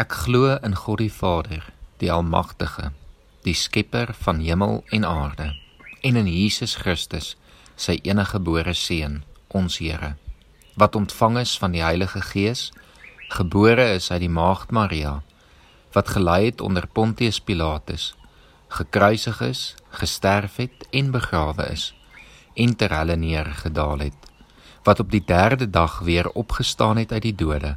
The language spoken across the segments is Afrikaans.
Ek glo in God die Vader, die Almagtige, die Skepper van hemel en aarde, en in Jesus Christus, sy enige gebore seun, ons Here, wat ontvang is van die Heilige Gees, gebore is uit die Maagd Maria, wat gelei het onder Pontius Pilatus, gekruisig is, gesterf het en begrawe is, en ter helle neergedaal het, wat op die 3de dag weer opgestaan het uit die dode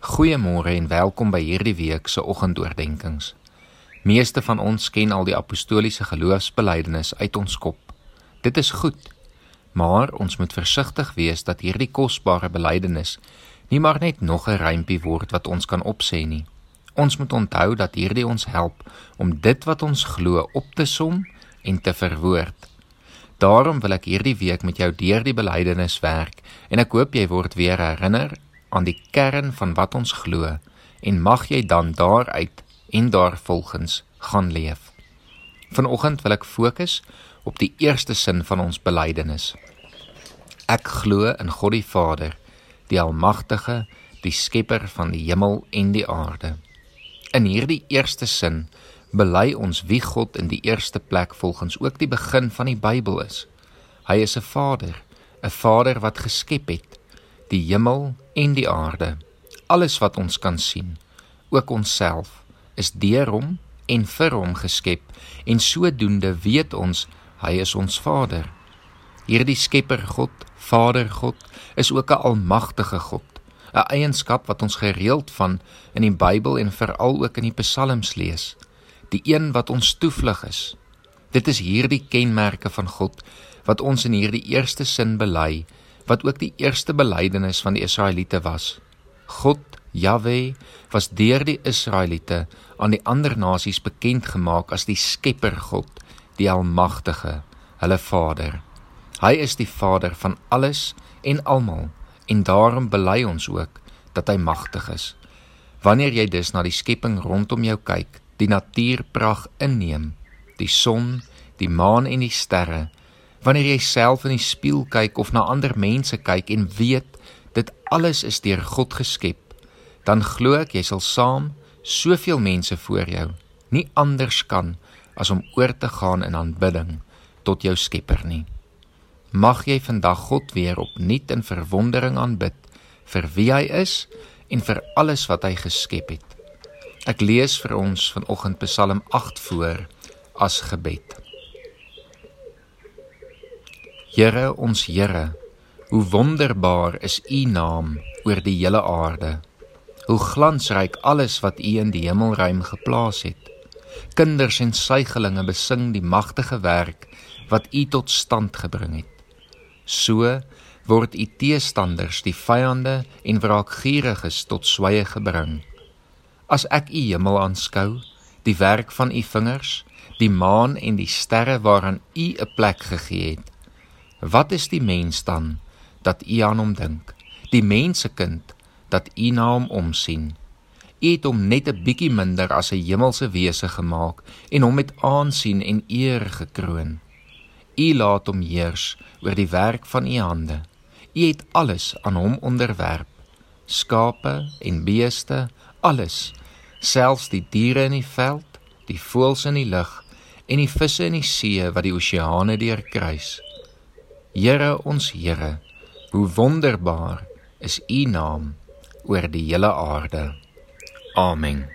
Goeiemôre en welkom by hierdie week se oggendoordenkings. Meeste van ons ken al die apostoliese geloofsbelijdenis uit ons kop. Dit is goed, maar ons moet versigtig wees dat hierdie kosbare belijdenis nie maar net nog 'n rympie word wat ons kan opsê nie. Ons moet onthou dat hierdie ons help om dit wat ons glo op te som en te verwoord. Daarom wil ek hierdie week met jou deur die belijdenis werk en ek hoop jy word weer herinner aan die kern van wat ons glo en mag jy dan daaruit en daarvolgens gaan leef. Vanoggend wil ek fokus op die eerste sin van ons belydenis. Ek glo in God die Vader, die almagtige, die skepper van die hemel en die aarde. In hierdie eerste sin bely ons wie God in die eerste plek volgens ook die begin van die Bybel is. Hy is 'n Vader, 'n Vader wat geskep het die hemel en die aarde. Alles wat ons kan sien, ook onsself, is deur hom en vir hom geskep en sodoende weet ons hy is ons Vader. Hierdie Skepper God, Vader God, is ook 'n almagtige God, 'n eienskap wat ons gereeld van in die Bybel en veral ook in die Psalms lees. Die een wat ons toevlug is. Dit is hierdie kenmerke van God wat ons in hierdie eerste sin bely wat ook die eerste belydenis van die Israeliete was. God, Jahwe, was deur die Israeliete aan die ander nasies bekend gemaak as die Skepper God, die Almagtige, hulle Vader. Hy is die Vader van alles en almal en daarom bely ons ook dat hy magtig is. Wanneer jy dus na die skepping rondom jou kyk, die natuurpragt inneem, die son, die maan en die sterre, Wanneer jy self in die spieël kyk of na ander mense kyk en weet dit alles is deur God geskep, dan glo ek jy sal saam soveel mense voor jou nie anders kan as om oor te gaan in aanbidding tot jou Skepper nie. Mag jy vandag God weer opnuut in verwondering aanbid vir wie hy is en vir alles wat hy geskep het. Ek lees vir ons vanoggend Psalm 8 voor as gebed. Here ons Here, hoe wonderbaar is U naam oor die hele aarde. Hoe glansryk alles wat U in die hemelruim geplaas het. Kinders en suigelinge besing die magtige werk wat U tot stand gebring het. So word U teestanders, die vyande en wraakgieriges tot swye gebring. As ek U hemel aanskou, die werk van U vingers, die maan en die sterre waaraan U 'n plek gegee het, Wat is die mens dan dat u aan hom dink? Die mensekind dat u na hom omsien. U het hom net 'n bietjie minder as 'n hemelse wese gemaak en hom met aansien en eer gekroon. U laat hom heers oor die werk van u hande. U het alles aan hom onderwerp. Skape en beeste, alles, selfs die diere in die veld, die voëls in die lug en die visse in die see wat die oseane deurkruis. Here ons Here, hoe wonderbaar is U naam oor die hele aarde. Amen.